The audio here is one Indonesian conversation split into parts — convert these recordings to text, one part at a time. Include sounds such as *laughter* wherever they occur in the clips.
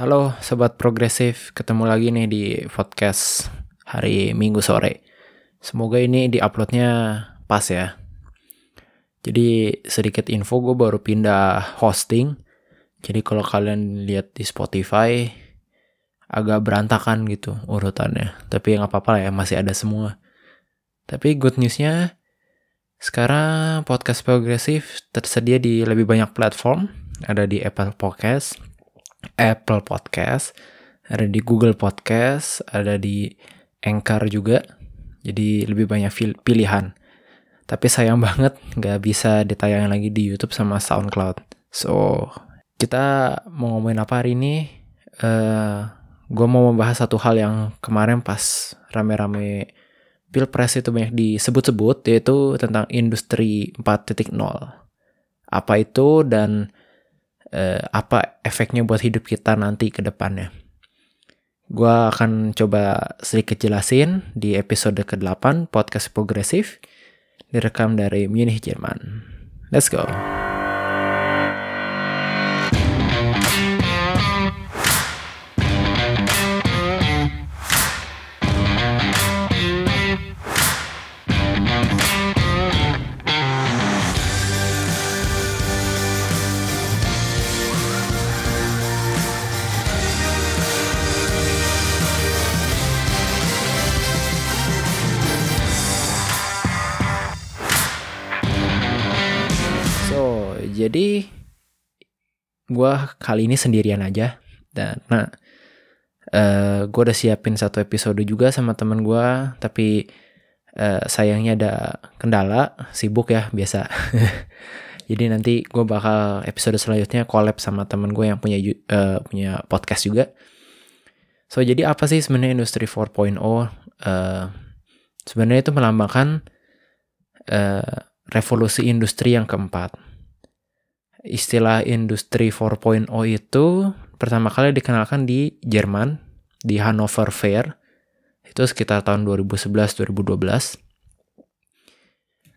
Halo sobat progresif, ketemu lagi nih di podcast hari Minggu sore. Semoga ini diuploadnya pas ya. Jadi sedikit info gue baru pindah hosting. Jadi kalau kalian lihat di Spotify agak berantakan gitu urutannya. Tapi nggak apa-apa lah ya masih ada semua. Tapi good newsnya sekarang podcast progresif tersedia di lebih banyak platform. Ada di Apple Podcast, Apple Podcast, ada di Google Podcast, ada di Anchor juga. Jadi lebih banyak pilihan. Tapi sayang *laughs* banget nggak bisa ditayangin lagi di YouTube sama SoundCloud. So, kita mau ngomongin apa hari ini? Uh, eh, gue mau membahas satu hal yang kemarin pas rame-rame Pilpres itu banyak disebut-sebut, yaitu tentang industri 4.0. Apa itu dan uh, apa efeknya buat hidup kita nanti ke depannya. Gua akan coba sedikit jelasin di episode ke-8 podcast progresif direkam dari Munich, Jerman. Let's go. Jadi gue kali ini sendirian aja. Dan nah uh, eh, gue udah siapin satu episode juga sama temen gue tapi uh, sayangnya ada kendala sibuk ya biasa. *laughs* Jadi nanti gue bakal episode selanjutnya collab sama temen gue yang punya uh, punya podcast juga. So jadi apa sih sebenarnya industri 4.0 uh, sebenarnya itu melambangkan uh, revolusi industri yang keempat istilah industri 4.0 itu pertama kali dikenalkan di Jerman di Hannover Fair itu sekitar tahun 2011-2012.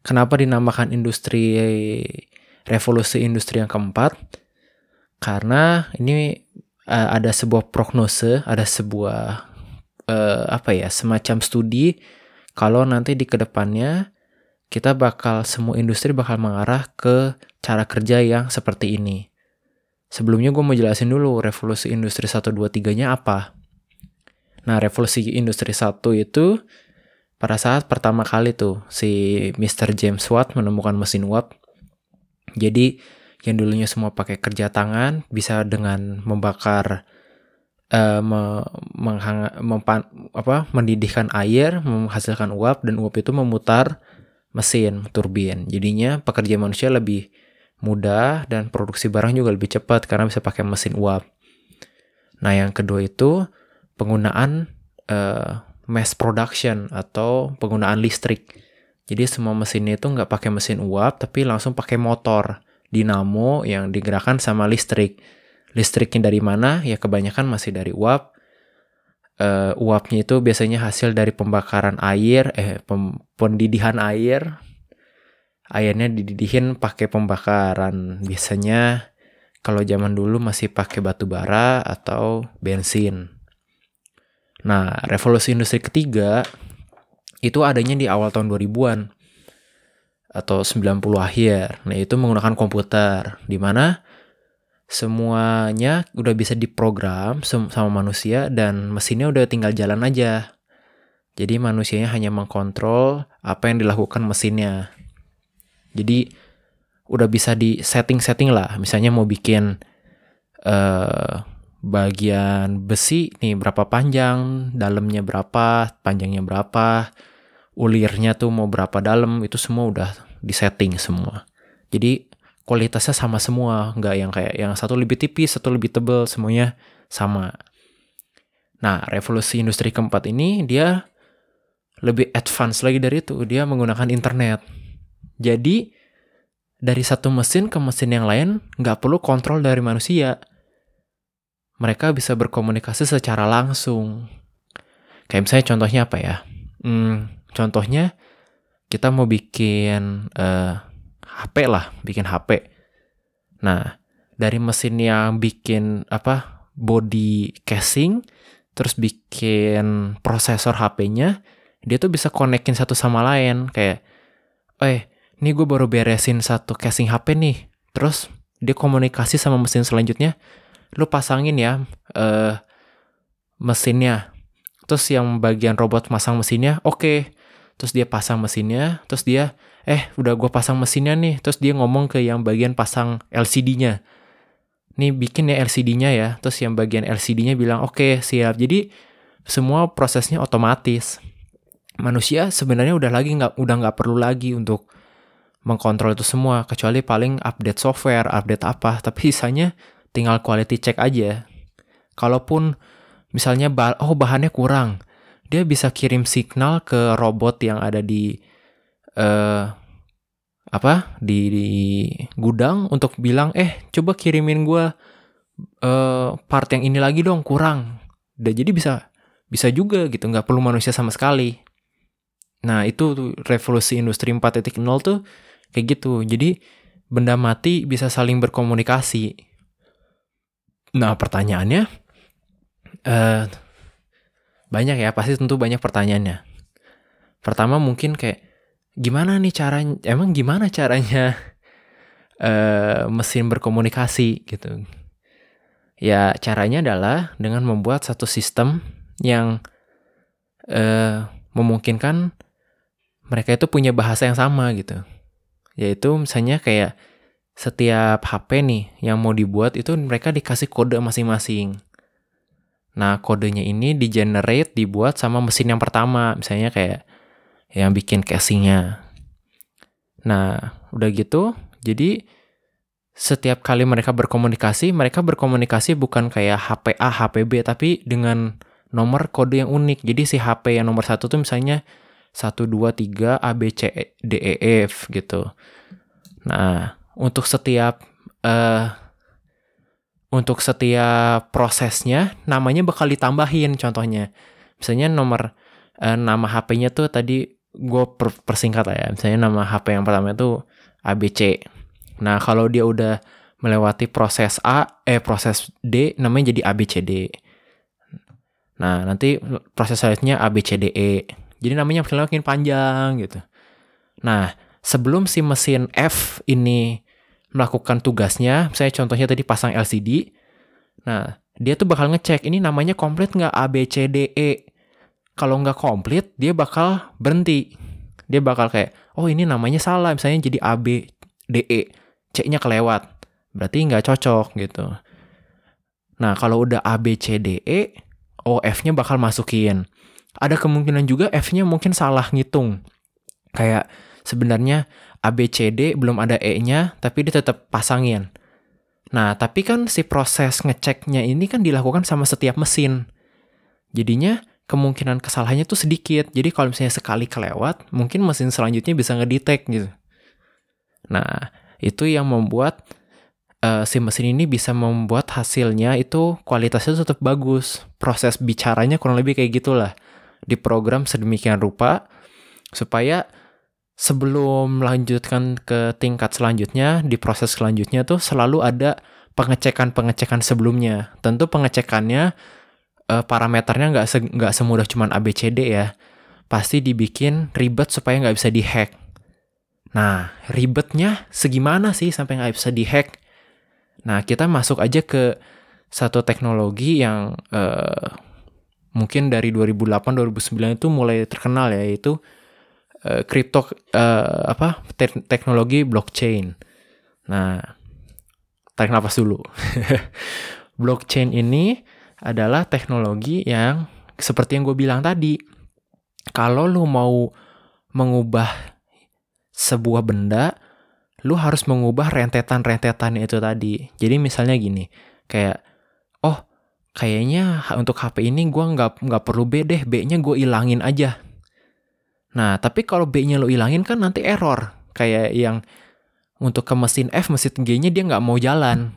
Kenapa dinamakan industri revolusi industri yang keempat? Karena ini uh, ada sebuah prognose, ada sebuah uh, apa ya, semacam studi kalau nanti di ke depannya kita bakal semua industri bakal mengarah ke cara kerja yang seperti ini. Sebelumnya gue mau jelasin dulu revolusi industri 1, 2, 3-nya apa. Nah, revolusi industri 1 itu pada saat pertama kali tuh si Mr. James Watt menemukan mesin uap. Jadi yang dulunya semua pakai kerja tangan bisa dengan membakar uh, me, menghang, mempan, apa, mendidihkan air, menghasilkan uap dan uap itu memutar mesin turbin. Jadinya pekerja manusia lebih mudah dan produksi barang juga lebih cepat karena bisa pakai mesin uap. Nah, yang kedua itu penggunaan uh, mass production atau penggunaan listrik. Jadi semua mesin itu nggak pakai mesin uap tapi langsung pakai motor dinamo yang digerakkan sama listrik. Listriknya dari mana? Ya kebanyakan masih dari uap. Uh, uapnya itu biasanya hasil dari pembakaran air, eh pem pendidihan air airnya dididihin pakai pembakaran. Biasanya kalau zaman dulu masih pakai batu bara atau bensin. Nah, revolusi industri ketiga itu adanya di awal tahun 2000-an atau 90 akhir. Nah, itu menggunakan komputer di mana semuanya udah bisa diprogram sama manusia dan mesinnya udah tinggal jalan aja. Jadi manusianya hanya mengkontrol apa yang dilakukan mesinnya. Jadi udah bisa di setting-setting lah. Misalnya mau bikin uh, bagian besi nih berapa panjang, dalamnya berapa, panjangnya berapa, ulirnya tuh mau berapa dalam, itu semua udah disetting semua. Jadi kualitasnya sama semua, nggak yang kayak yang satu lebih tipis, satu lebih tebal, semuanya sama. Nah, revolusi industri keempat ini dia lebih advance lagi dari itu, dia menggunakan internet. Jadi dari satu mesin ke mesin yang lain nggak perlu kontrol dari manusia. Mereka bisa berkomunikasi secara langsung. Kayak misalnya contohnya apa ya? Hmm, contohnya kita mau bikin uh, HP lah, bikin HP. Nah, dari mesin yang bikin apa body casing, terus bikin prosesor HP-nya, dia tuh bisa konekin satu sama lain kayak, eh, ini gue baru beresin satu casing HP nih, terus dia komunikasi sama mesin selanjutnya, lu pasangin ya uh, mesinnya, terus yang bagian robot masang mesinnya, oke, okay. Terus dia pasang mesinnya, terus dia, eh, udah gue pasang mesinnya nih, terus dia ngomong ke yang bagian pasang LCD-nya, nih bikin ya LCD-nya ya, terus yang bagian LCD-nya bilang oke okay, siap. Jadi semua prosesnya otomatis. Manusia sebenarnya udah lagi nggak udah nggak perlu lagi untuk mengkontrol itu semua kecuali paling update software, update apa. *laughs* Tapi sisanya tinggal quality check aja. Kalaupun misalnya oh bahannya kurang, dia bisa kirim signal ke robot yang ada di uh, apa di, di gudang untuk bilang eh coba kirimin gue uh, part yang ini lagi dong kurang. Dan jadi bisa bisa juga gitu nggak perlu manusia sama sekali. Nah itu revolusi industri 4.0 tuh kayak gitu. Jadi benda mati bisa saling berkomunikasi. Nah pertanyaannya uh, banyak ya pasti tentu banyak pertanyaannya. Pertama mungkin kayak gimana nih caranya emang gimana caranya uh, *laughs* mesin berkomunikasi gitu. Ya caranya adalah dengan membuat satu sistem yang uh, memungkinkan mereka itu punya bahasa yang sama gitu. Yaitu misalnya kayak setiap HP nih yang mau dibuat itu mereka dikasih kode masing-masing nah kodenya ini di generate dibuat sama mesin yang pertama misalnya kayak yang bikin casingnya. Nah, udah gitu, jadi setiap kali mereka berkomunikasi, mereka berkomunikasi bukan kayak HP A, HP B, tapi dengan nomor kode yang unik. Jadi si HP yang nomor satu tuh misalnya 1, 2, 3, A, B, C, D, E, F gitu. Nah, untuk setiap uh, untuk setiap prosesnya namanya bakal ditambahin contohnya. Misalnya nomor uh, nama HP-nya tuh tadi gue per persingkat lah ya. Misalnya nama HP yang pertama itu ABC. Nah, kalau dia udah melewati proses A, eh proses D, namanya jadi ABCD. Nah, nanti proses selanjutnya ABCDE. Jadi namanya makin panjang gitu. Nah, sebelum si mesin F ini melakukan tugasnya, saya contohnya tadi pasang LCD, nah dia tuh bakal ngecek ini namanya komplit nggak? ABCDE kalau nggak komplit dia bakal berhenti. Dia bakal kayak oh ini namanya salah. Misalnya jadi A B D E. C-nya kelewat. Berarti nggak cocok gitu. Nah kalau udah A B C D E oh F-nya bakal masukin. Ada kemungkinan juga F-nya mungkin salah ngitung. Kayak sebenarnya A B C D belum ada E-nya tapi dia tetap pasangin Nah, tapi kan si proses ngeceknya ini kan dilakukan sama setiap mesin. Jadinya kemungkinan kesalahannya tuh sedikit. Jadi kalau misalnya sekali kelewat, mungkin mesin selanjutnya bisa ngedetect gitu. Nah, itu yang membuat uh, si mesin ini bisa membuat hasilnya itu kualitasnya tetap bagus. Proses bicaranya kurang lebih kayak gitulah. Diprogram sedemikian rupa supaya sebelum melanjutkan ke tingkat selanjutnya, di proses selanjutnya tuh selalu ada pengecekan-pengecekan sebelumnya. Tentu pengecekannya uh, parameternya nggak se nggak semudah cuman ABCD ya. Pasti dibikin ribet supaya nggak bisa dihack. Nah, ribetnya segimana sih sampai nggak bisa dihack? Nah, kita masuk aja ke satu teknologi yang uh, mungkin dari 2008-2009 itu mulai terkenal ya, yaitu kripto uh, apa te teknologi blockchain. Nah, tarik nafas dulu. *laughs* blockchain ini adalah teknologi yang seperti yang gue bilang tadi. Kalau lu mau mengubah sebuah benda, lu harus mengubah rentetan-rentetan itu tadi. Jadi misalnya gini, kayak, oh kayaknya untuk HP ini gue nggak nggak perlu B deh, B-nya gue ilangin aja. Nah, tapi kalau B-nya lo ilangin kan nanti error. Kayak yang untuk ke mesin F, mesin G-nya dia nggak mau jalan.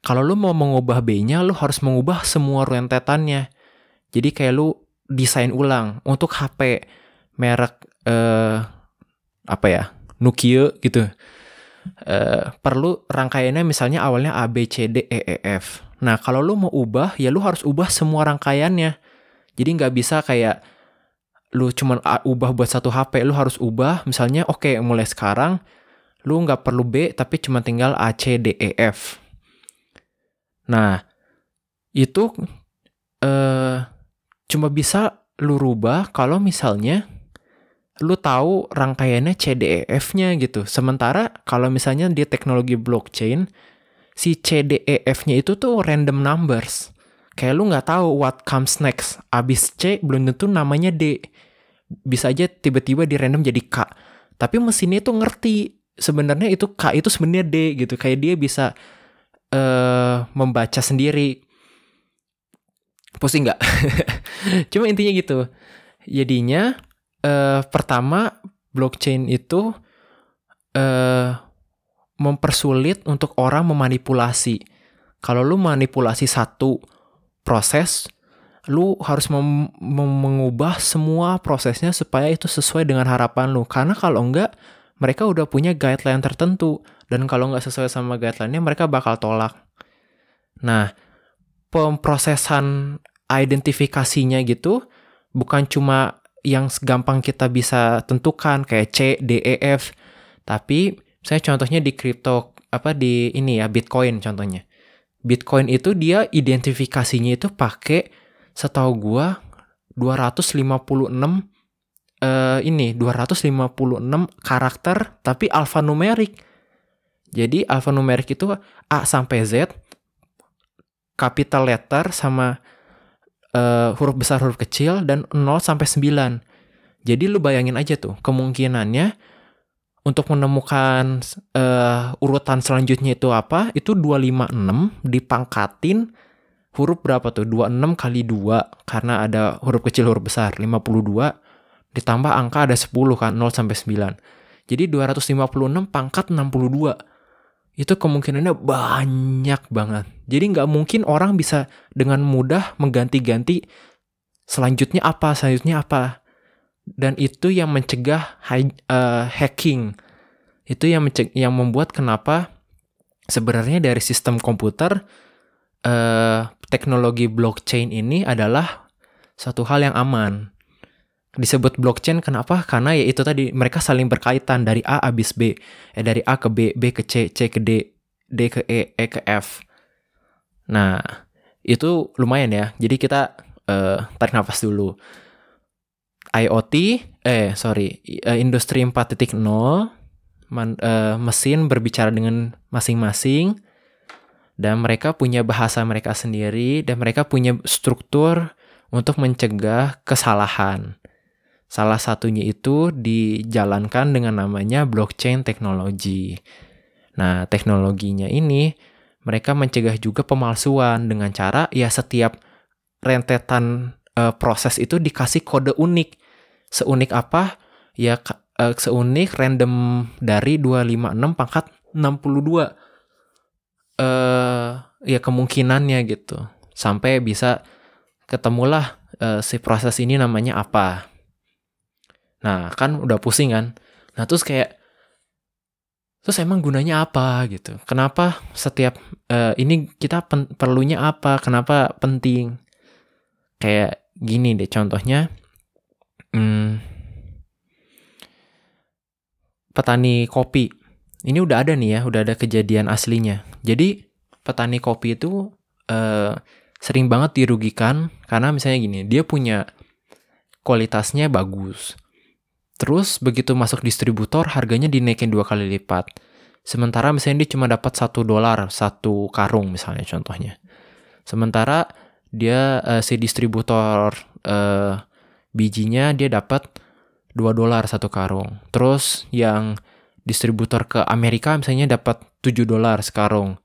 Kalau lu mau mengubah B-nya, lu harus mengubah semua rentetannya. Jadi kayak lu desain ulang untuk HP merek eh, apa ya Nokia gitu. Eh, perlu rangkaiannya misalnya awalnya A B C D E E F. Nah, kalau lu mau ubah, ya lu harus ubah semua rangkaiannya. Jadi nggak bisa kayak lu cuman ubah buat satu HP, lu harus ubah. Misalnya, oke, okay, mulai sekarang lu nggak perlu B, tapi cuma tinggal A, C, D, E, F. Nah, itu uh, cuma bisa lu rubah kalau misalnya lu tahu rangkaiannya C, D, E, F-nya gitu. Sementara kalau misalnya di teknologi blockchain, si C, D, E, F-nya itu tuh random numbers. Kayak lu nggak tahu what comes next. Abis C belum tentu namanya D. Bisa aja tiba-tiba di random jadi K. Tapi mesinnya itu ngerti sebenarnya itu K itu sebenarnya D gitu. Kayak dia bisa uh, membaca sendiri. Pusing nggak? *laughs* Cuma intinya gitu. Jadinya uh, pertama blockchain itu uh, mempersulit untuk orang memanipulasi. Kalau lu manipulasi satu proses, lu harus mem mengubah semua prosesnya supaya itu sesuai dengan harapan lu. Karena kalau enggak, mereka udah punya guideline tertentu. Dan kalau nggak sesuai sama guideline-nya, mereka bakal tolak. Nah, pemprosesan identifikasinya gitu, bukan cuma yang gampang kita bisa tentukan kayak C, D, E, F. Tapi saya contohnya di kripto apa di ini ya Bitcoin contohnya. Bitcoin itu dia identifikasinya itu pakai setahu gua 256 uh, ini 256 karakter tapi alfanumerik. Jadi alfanumerik itu A sampai Z capital letter sama uh, huruf besar huruf kecil dan 0 sampai 9. Jadi lu bayangin aja tuh kemungkinannya untuk menemukan uh, urutan selanjutnya itu apa? Itu 256 dipangkatin huruf berapa tuh? 26 kali 2 karena ada huruf kecil huruf besar 52 ditambah angka ada 10 kan 0 sampai 9. Jadi 256 pangkat 62. Itu kemungkinannya banyak banget. Jadi nggak mungkin orang bisa dengan mudah mengganti-ganti selanjutnya apa, selanjutnya apa dan itu yang mencegah uh, hacking. Itu yang menceg yang membuat kenapa sebenarnya dari sistem komputer uh, teknologi blockchain ini adalah satu hal yang aman. Disebut blockchain kenapa? Karena ya itu tadi mereka saling berkaitan dari A habis B. Eh dari A ke B B ke C C ke D D ke E E ke F. Nah itu lumayan ya. Jadi kita uh, tarik nafas dulu IoT, eh sorry, uh, industri 4.0, man, uh, mesin berbicara dengan masing-masing, dan mereka punya bahasa mereka sendiri, dan mereka punya struktur untuk mencegah kesalahan. Salah satunya itu dijalankan dengan namanya blockchain teknologi. Nah, teknologinya ini mereka mencegah juga pemalsuan dengan cara ya setiap rentetan uh, proses itu dikasih kode unik. Seunik apa? Ya uh, seunik random dari 256 pangkat 62. Uh, ya kemungkinannya gitu. Sampai bisa ketemulah uh, si proses ini namanya apa. Nah, kan udah pusing kan? Nah, terus kayak terus emang gunanya apa gitu? Kenapa setiap uh, ini kita pen, perlunya apa? Kenapa penting? Kayak gini deh contohnya hmm, petani kopi. Ini udah ada nih ya udah ada kejadian aslinya. Jadi petani kopi itu uh, sering banget dirugikan karena misalnya gini dia punya kualitasnya bagus. Terus begitu masuk distributor harganya dinaikin dua kali lipat. Sementara misalnya dia cuma dapat satu dolar satu karung misalnya contohnya. Sementara dia uh, si distributor uh, bijinya dia dapat 2 dolar satu karung. Terus yang distributor ke Amerika misalnya dapat 7 dolar sekarung.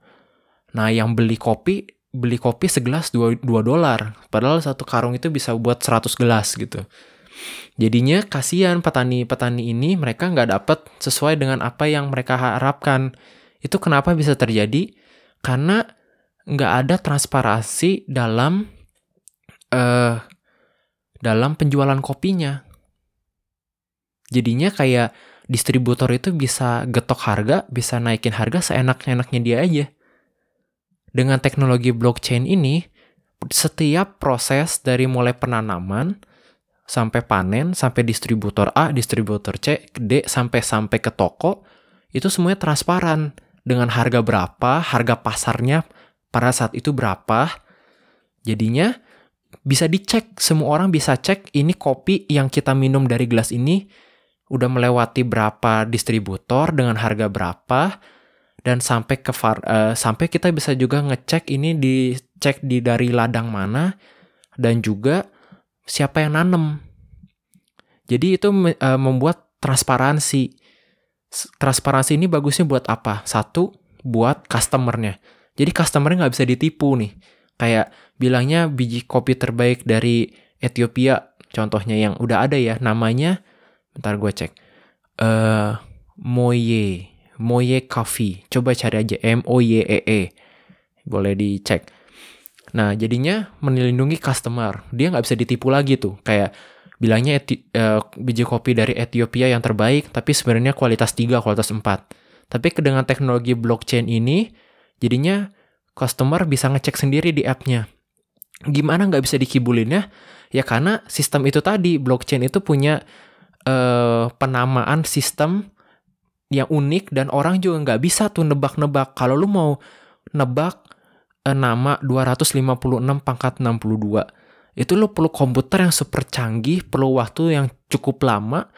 Nah, yang beli kopi beli kopi segelas 2, 2 dolar. Padahal satu karung itu bisa buat 100 gelas gitu. Jadinya kasihan petani-petani ini mereka nggak dapat sesuai dengan apa yang mereka harapkan. Itu kenapa bisa terjadi? Karena nggak ada transparansi dalam uh, dalam penjualan kopinya. Jadinya kayak distributor itu bisa getok harga, bisa naikin harga seenak-enaknya dia aja. dengan teknologi blockchain ini, setiap proses dari mulai penanaman sampai panen, sampai distributor A, distributor C, D, sampai sampai ke toko, itu semuanya transparan dengan harga berapa, harga pasarnya pada saat itu berapa. Jadinya bisa dicek, semua orang bisa cek ini kopi yang kita minum dari gelas ini udah melewati berapa distributor dengan harga berapa dan sampai ke far, uh, sampai kita bisa juga ngecek ini dicek di dari ladang mana dan juga siapa yang nanem. Jadi itu uh, membuat transparansi. Transparansi ini bagusnya buat apa? Satu, buat customernya. Jadi customernya nggak bisa ditipu nih. Kayak bilangnya biji kopi terbaik dari Ethiopia, contohnya yang udah ada ya, namanya Bentar gue cek. Uh, Moye. Moye Coffee. Coba cari aja M-O-Y-E-E. -E. Boleh dicek. Nah, jadinya melindungi customer. Dia nggak bisa ditipu lagi tuh. Kayak bilangnya eti, uh, biji kopi dari Ethiopia yang terbaik, tapi sebenarnya kualitas 3, kualitas 4. Tapi dengan teknologi blockchain ini, jadinya customer bisa ngecek sendiri di app-nya. Gimana nggak bisa dikibulinnya? Ya karena sistem itu tadi, blockchain itu punya uh, penamaan sistem yang unik dan orang juga nggak bisa tuh nebak-nebak. Kalau lu mau nebak uh, nama 256 pangkat 62, itu lu perlu komputer yang super canggih, perlu waktu yang cukup lama,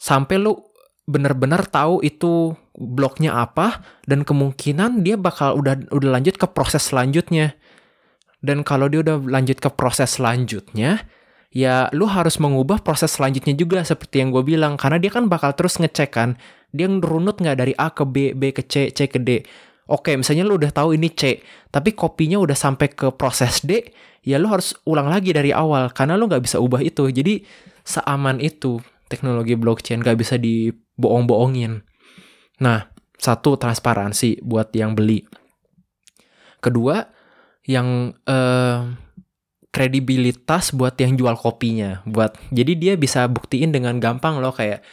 sampai lu benar-benar tahu itu bloknya apa dan kemungkinan dia bakal udah udah lanjut ke proses selanjutnya. Dan kalau dia udah lanjut ke proses selanjutnya, ya lu harus mengubah proses selanjutnya juga seperti yang gue bilang karena dia kan bakal terus ngecek kan dia ngerunut nggak dari A ke B, B ke C, C ke D. Oke, misalnya lu udah tahu ini C, tapi kopinya udah sampai ke proses D, ya lu harus ulang lagi dari awal karena lu nggak bisa ubah itu. Jadi seaman itu teknologi blockchain nggak bisa dibohong-bohongin. Nah, satu transparansi buat yang beli. Kedua, yang eh, kredibilitas buat yang jual kopinya buat jadi dia bisa buktiin dengan gampang loh kayak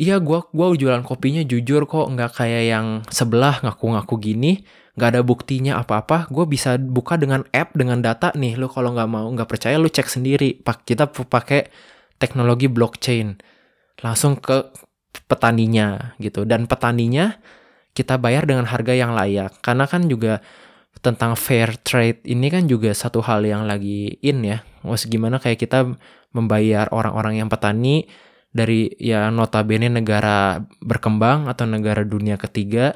iya gua gua jualan kopinya jujur kok nggak kayak yang sebelah ngaku-ngaku gini nggak ada buktinya apa-apa gue bisa buka dengan app dengan data nih lo kalau nggak mau nggak percaya lo cek sendiri pak kita pakai teknologi blockchain langsung ke petaninya gitu dan petaninya kita bayar dengan harga yang layak karena kan juga tentang fair trade ini kan juga satu hal yang lagi in ya. Mas gimana kayak kita membayar orang-orang yang petani dari ya notabene negara berkembang atau negara dunia ketiga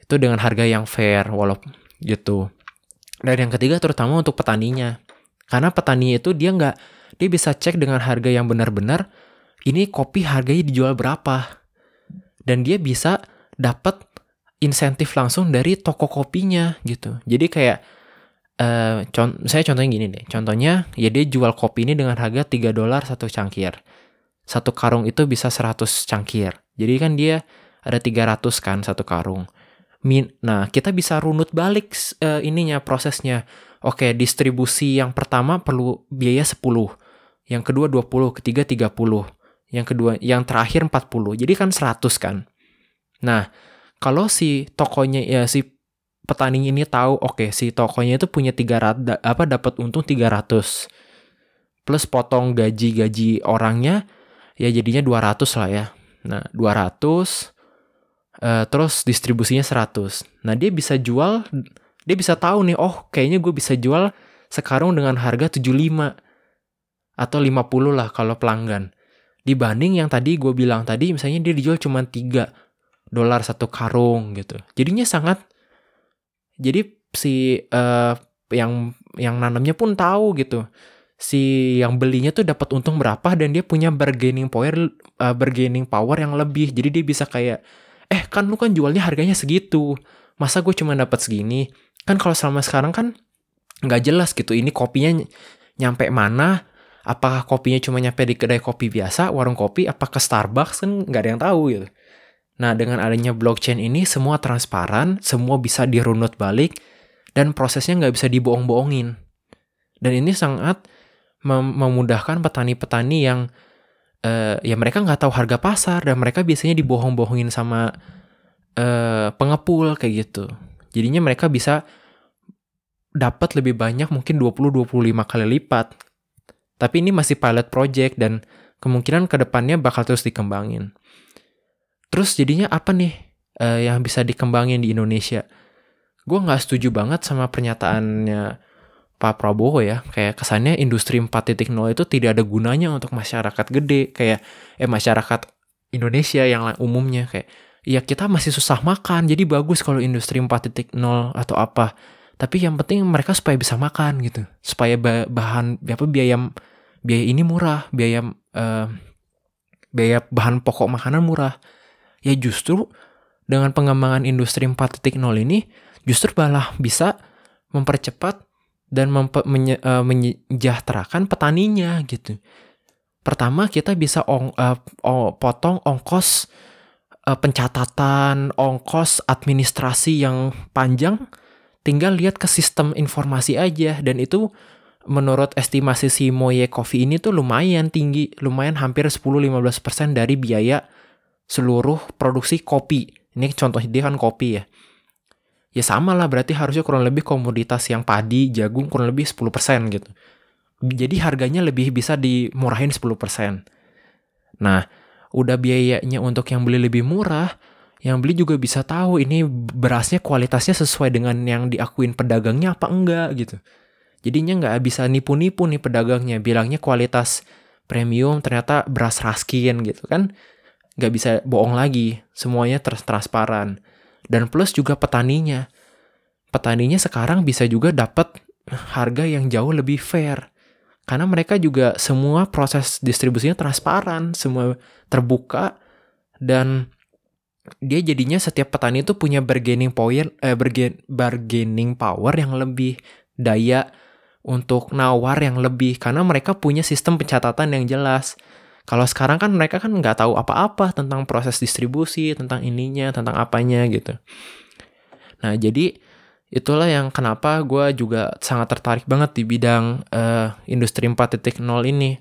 itu dengan harga yang fair walaupun gitu. Dan yang ketiga terutama untuk petaninya. Karena petani itu dia nggak dia bisa cek dengan harga yang benar-benar ini kopi harganya dijual berapa. Dan dia bisa dapat insentif langsung dari toko kopinya gitu. Jadi kayak uh, con saya contohnya gini deh. Contohnya ya dia jual kopi ini dengan harga 3 dolar satu cangkir. Satu karung itu bisa 100 cangkir. Jadi kan dia ada 300 kan satu karung. Min nah, kita bisa runut balik uh, ininya prosesnya. Oke, distribusi yang pertama perlu biaya 10. Yang kedua 20, ketiga 30. Yang kedua yang terakhir 40. Jadi kan 100 kan. Nah, kalau si tokonya ya si petani ini tahu oke okay, si tokonya itu punya 300 apa dapat untung 300 plus potong gaji-gaji orangnya ya jadinya 200 lah ya. Nah, 200 uh, eh, terus distribusinya 100. Nah, dia bisa jual dia bisa tahu nih, oh kayaknya gue bisa jual sekarang dengan harga 75 atau 50 lah kalau pelanggan. Dibanding yang tadi gue bilang tadi misalnya dia dijual cuma 3 dolar satu karung gitu. Jadinya sangat jadi si uh, yang yang nanamnya pun tahu gitu. Si yang belinya tuh dapat untung berapa dan dia punya bargaining power uh, bargaining power yang lebih. Jadi dia bisa kayak eh kan lu kan jualnya harganya segitu. Masa gue cuma dapat segini? Kan kalau selama sekarang kan nggak jelas gitu. Ini kopinya nyampe mana? Apakah kopinya cuma nyampe di kedai kopi biasa, warung kopi, apakah Starbucks kan nggak ada yang tahu gitu. Nah, dengan adanya blockchain ini semua transparan, semua bisa dirunut balik, dan prosesnya nggak bisa dibohong-bohongin. Dan ini sangat mem memudahkan petani-petani yang uh, ya mereka nggak tahu harga pasar dan mereka biasanya dibohong-bohongin sama uh, pengepul kayak gitu. Jadinya mereka bisa dapat lebih banyak mungkin 20-25 kali lipat. Tapi ini masih pilot project dan kemungkinan ke depannya bakal terus dikembangin. Terus jadinya apa nih uh, yang bisa dikembangin di Indonesia? Gue nggak setuju banget sama pernyataannya Pak Prabowo ya. Kayak kesannya industri 4.0 itu tidak ada gunanya untuk masyarakat gede. Kayak eh masyarakat Indonesia yang umumnya kayak ya kita masih susah makan jadi bagus kalau industri 4.0 atau apa tapi yang penting mereka supaya bisa makan gitu supaya bahan apa biaya biaya ini murah biaya uh, biaya bahan pokok makanan murah. Ya justru dengan pengembangan industri 4.0 ini justru malah bisa mempercepat dan mempe, menye, uh, menyejahterakan petaninya gitu. Pertama kita bisa ong, uh, oh, potong ongkos uh, pencatatan, ongkos administrasi yang panjang, tinggal lihat ke sistem informasi aja dan itu menurut estimasi si Moye Coffee ini tuh lumayan tinggi, lumayan hampir 10-15% dari biaya seluruh produksi kopi. Ini contoh dia kan kopi ya. Ya sama lah berarti harusnya kurang lebih komoditas yang padi, jagung kurang lebih 10% gitu. Jadi harganya lebih bisa dimurahin 10%. Nah, udah biayanya untuk yang beli lebih murah, yang beli juga bisa tahu ini berasnya kualitasnya sesuai dengan yang diakuin pedagangnya apa enggak gitu. Jadinya nggak bisa nipu-nipu nih pedagangnya, bilangnya kualitas premium ternyata beras raskin gitu kan. Nggak bisa bohong lagi, semuanya trans transparan. Dan plus juga petaninya. Petaninya sekarang bisa juga dapat harga yang jauh lebih fair karena mereka juga semua proses distribusinya transparan, semua terbuka dan dia jadinya setiap petani itu punya bargaining power eh, bargaining power yang lebih daya untuk nawar yang lebih karena mereka punya sistem pencatatan yang jelas. Kalau sekarang kan mereka kan nggak tahu apa-apa tentang proses distribusi, tentang ininya, tentang apanya gitu. Nah jadi itulah yang kenapa gue juga sangat tertarik banget di bidang uh, industri 4.0 ini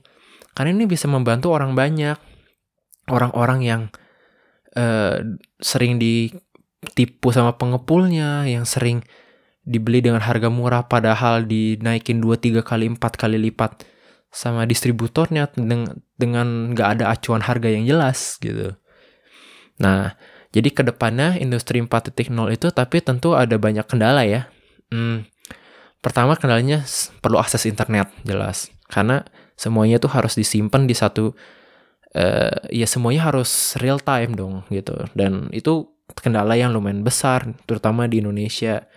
karena ini bisa membantu orang banyak orang-orang yang uh, sering ditipu sama pengepulnya yang sering dibeli dengan harga murah padahal dinaikin 2 3 kali 4 kali lipat sama distributornya dengan dengan nggak ada acuan harga yang jelas gitu. Nah, jadi ke depannya industri 4.0 itu tapi tentu ada banyak kendala ya. Hmm, pertama kendalanya perlu akses internet jelas karena semuanya tuh harus disimpan di satu uh, ya semuanya harus real time dong gitu dan itu kendala yang lumayan besar terutama di Indonesia.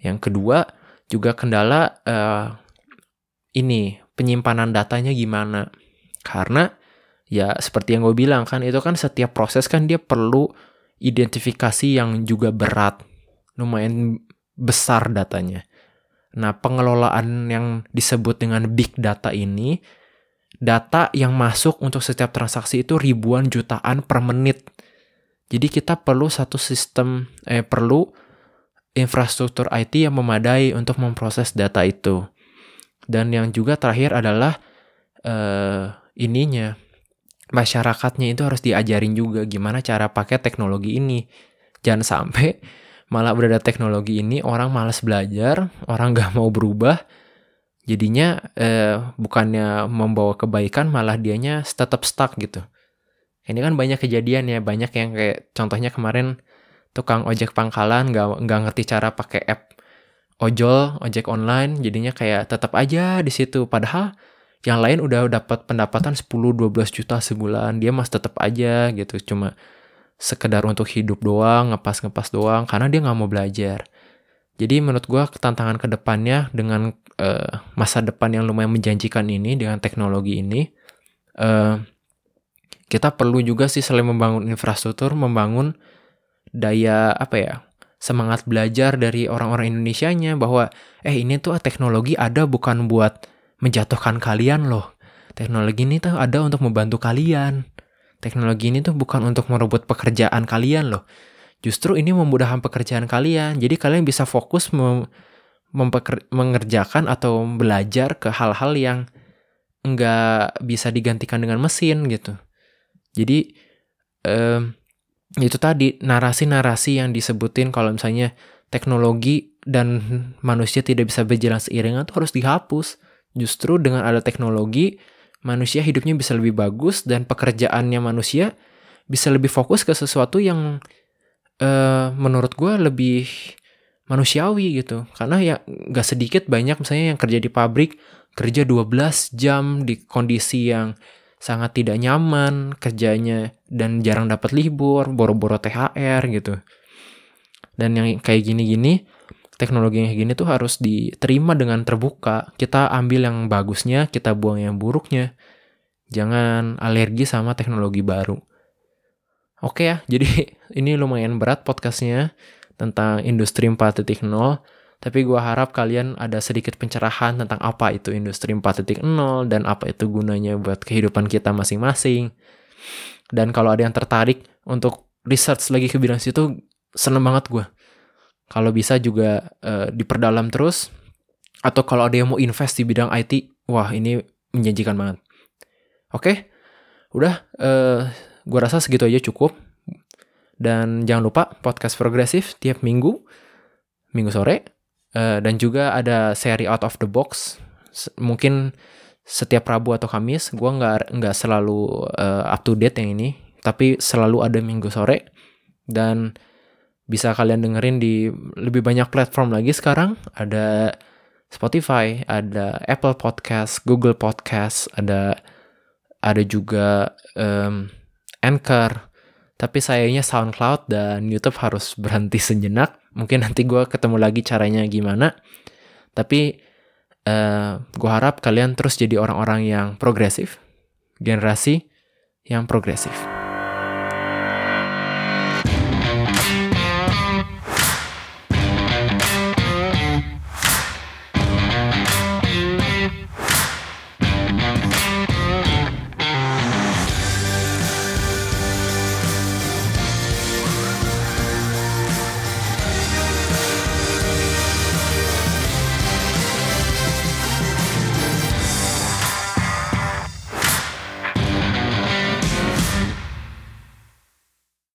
Yang kedua juga kendala uh, ini penyimpanan datanya gimana karena ya seperti yang gue bilang kan itu kan setiap proses kan dia perlu identifikasi yang juga berat, lumayan besar datanya. Nah, pengelolaan yang disebut dengan big data ini, data yang masuk untuk setiap transaksi itu ribuan jutaan per menit. Jadi kita perlu satu sistem, eh perlu infrastruktur IT yang memadai untuk memproses data itu. Dan yang juga terakhir adalah eh, ininya masyarakatnya itu harus diajarin juga gimana cara pakai teknologi ini. Jangan sampai malah udah ada teknologi ini orang malas belajar, orang gak mau berubah. Jadinya eh, bukannya membawa kebaikan malah dianya tetap stuck gitu. Ini kan banyak kejadian ya, banyak yang kayak contohnya kemarin tukang ojek pangkalan nggak nggak ngerti cara pakai app ojol, ojek online, jadinya kayak tetap aja di situ. Padahal yang lain udah dapat pendapatan 10-12 juta sebulan dia mas tetap aja gitu cuma sekedar untuk hidup doang ngepas-ngepas doang karena dia nggak mau belajar jadi menurut gue tantangan ke depannya dengan uh, masa depan yang lumayan menjanjikan ini dengan teknologi ini uh, kita perlu juga sih selain membangun infrastruktur membangun daya apa ya semangat belajar dari orang-orang Indonesia-nya bahwa eh ini tuh teknologi ada bukan buat menjatuhkan kalian loh. Teknologi ini tuh ada untuk membantu kalian. Teknologi ini tuh bukan untuk merebut pekerjaan kalian loh. Justru ini memudahkan pekerjaan kalian. Jadi kalian bisa fokus mem mengerjakan atau belajar ke hal-hal yang nggak bisa digantikan dengan mesin gitu. Jadi um, itu tadi narasi-narasi yang disebutin kalau misalnya teknologi dan manusia tidak bisa berjalan seiringan itu harus dihapus. Justru dengan ada teknologi, manusia hidupnya bisa lebih bagus dan pekerjaannya manusia bisa lebih fokus ke sesuatu yang uh, menurut gue lebih manusiawi gitu. Karena ya gak sedikit banyak misalnya yang kerja di pabrik, kerja 12 jam di kondisi yang sangat tidak nyaman kerjanya dan jarang dapat libur, boro-boro THR gitu. Dan yang kayak gini-gini, teknologi yang kayak gini tuh harus diterima dengan terbuka. Kita ambil yang bagusnya, kita buang yang buruknya. Jangan alergi sama teknologi baru. Oke ya, jadi *laughs* ini lumayan berat podcastnya tentang industri 4.0 tapi gue harap kalian ada sedikit pencerahan tentang apa itu industri 4.0 dan apa itu gunanya buat kehidupan kita masing-masing. Dan kalau ada yang tertarik untuk research lagi ke bidang situ, seneng banget gue. Kalau bisa juga uh, diperdalam terus. Atau kalau ada yang mau invest di bidang IT, wah ini menjanjikan banget. Oke, udah. Uh, eh, gue rasa segitu aja cukup. Dan jangan lupa podcast progresif tiap minggu, minggu sore, Uh, dan juga ada seri Out of the Box. mungkin setiap Rabu atau Kamis. Gue nggak nggak selalu uh, up to date yang ini, tapi selalu ada Minggu sore. Dan bisa kalian dengerin di lebih banyak platform lagi sekarang. Ada Spotify, ada Apple Podcast, Google Podcast, ada ada juga um, Anchor. Tapi sayangnya SoundCloud dan YouTube harus berhenti sejenak Mungkin nanti gue ketemu lagi caranya gimana. Tapi eh, gue harap kalian terus jadi orang-orang yang progresif. Generasi yang progresif.